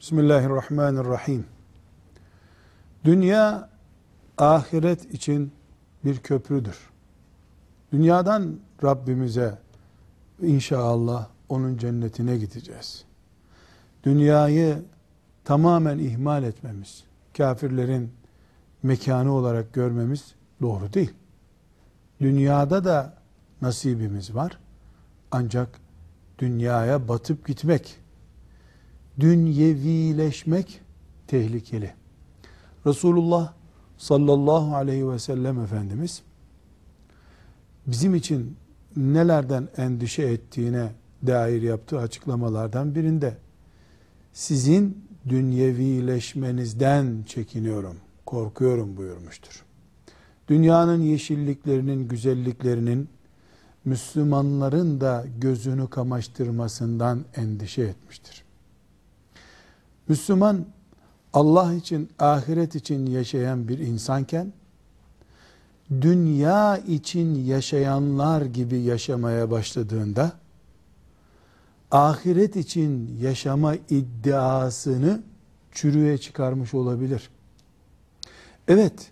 Bismillahirrahmanirrahim. Dünya ahiret için bir köprüdür. Dünyadan Rabbimize inşallah onun cennetine gideceğiz. Dünyayı tamamen ihmal etmemiz, kafirlerin mekanı olarak görmemiz doğru değil. Dünyada da nasibimiz var. Ancak dünyaya batıp gitmek, dünyevileşmek tehlikeli. Resulullah sallallahu aleyhi ve sellem Efendimiz bizim için nelerden endişe ettiğine dair yaptığı açıklamalardan birinde sizin dünyevileşmenizden çekiniyorum, korkuyorum buyurmuştur. Dünyanın yeşilliklerinin, güzelliklerinin Müslümanların da gözünü kamaştırmasından endişe etmiştir. Müslüman Allah için, ahiret için yaşayan bir insanken dünya için yaşayanlar gibi yaşamaya başladığında ahiret için yaşama iddiasını çürüye çıkarmış olabilir. Evet,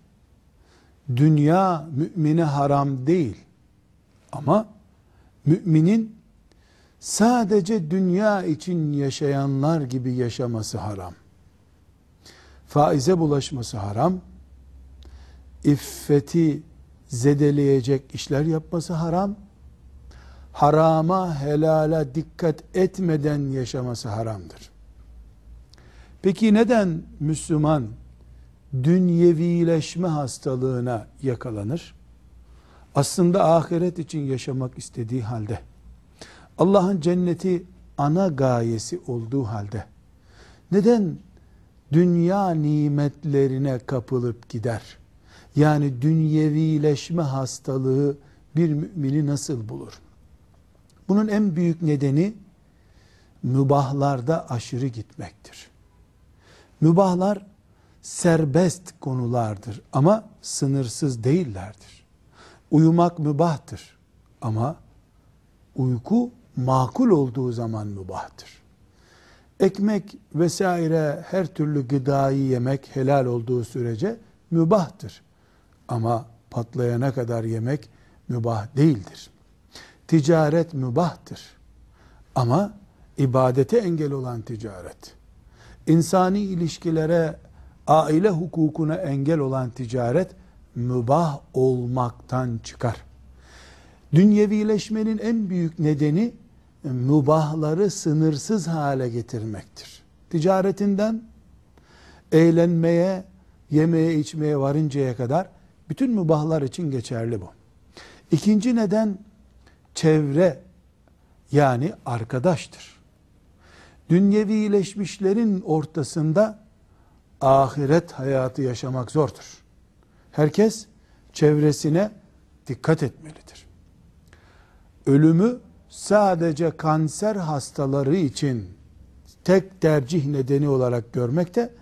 dünya mümine haram değil. Ama müminin sadece dünya için yaşayanlar gibi yaşaması haram. Faize bulaşması haram. İffeti zedeleyecek işler yapması haram. Harama, helala dikkat etmeden yaşaması haramdır. Peki neden Müslüman dünyevileşme hastalığına yakalanır? Aslında ahiret için yaşamak istediği halde, Allah'ın cenneti ana gayesi olduğu halde, neden dünya nimetlerine kapılıp gider? Yani dünyevileşme hastalığı bir mümini nasıl bulur? Bunun en büyük nedeni mübahlarda aşırı gitmektir. Mübahlar serbest konulardır ama sınırsız değillerdir. Uyumak mübahtır ama uyku makul olduğu zaman mübahtır. Ekmek vesaire her türlü gıdayı yemek helal olduğu sürece mübahtır. Ama patlayana kadar yemek mübah değildir. Ticaret mübahtır. Ama ibadete engel olan ticaret, insani ilişkilere, aile hukukuna engel olan ticaret mübah olmaktan çıkar. Dünyevileşmenin en büyük nedeni mübahları sınırsız hale getirmektir. Ticaretinden eğlenmeye, yemeye, içmeye varıncaya kadar bütün mübahlar için geçerli bu. İkinci neden çevre yani arkadaştır. Dünyevileşmişlerin ortasında ahiret hayatı yaşamak zordur. Herkes çevresine dikkat etmelidir. Ölümü sadece kanser hastaları için tek tercih nedeni olarak görmek de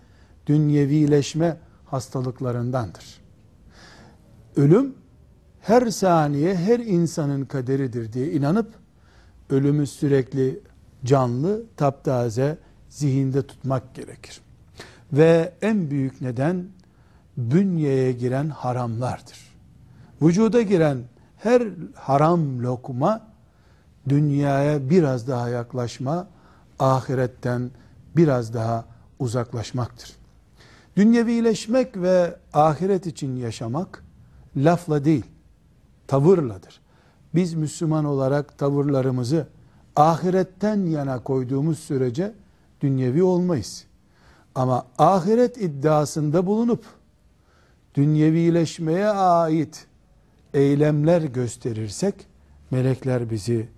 dünyevileşme hastalıklarındandır. Ölüm her saniye her insanın kaderidir diye inanıp ölümü sürekli canlı, taptaze zihinde tutmak gerekir. Ve en büyük neden bünyeye giren haramlardır. Vücuda giren her haram lokma dünyaya biraz daha yaklaşma, ahiretten biraz daha uzaklaşmaktır. Dünyevileşmek ve ahiret için yaşamak lafla değil, tavırladır. Biz Müslüman olarak tavırlarımızı ahiretten yana koyduğumuz sürece dünyevi olmayız. Ama ahiret iddiasında bulunup dünyevileşmeye ait eylemler gösterirsek melekler bizi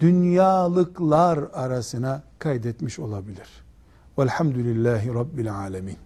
dünyalıklar arasına kaydetmiş olabilir. Velhamdülillahi Rabbil Alemin.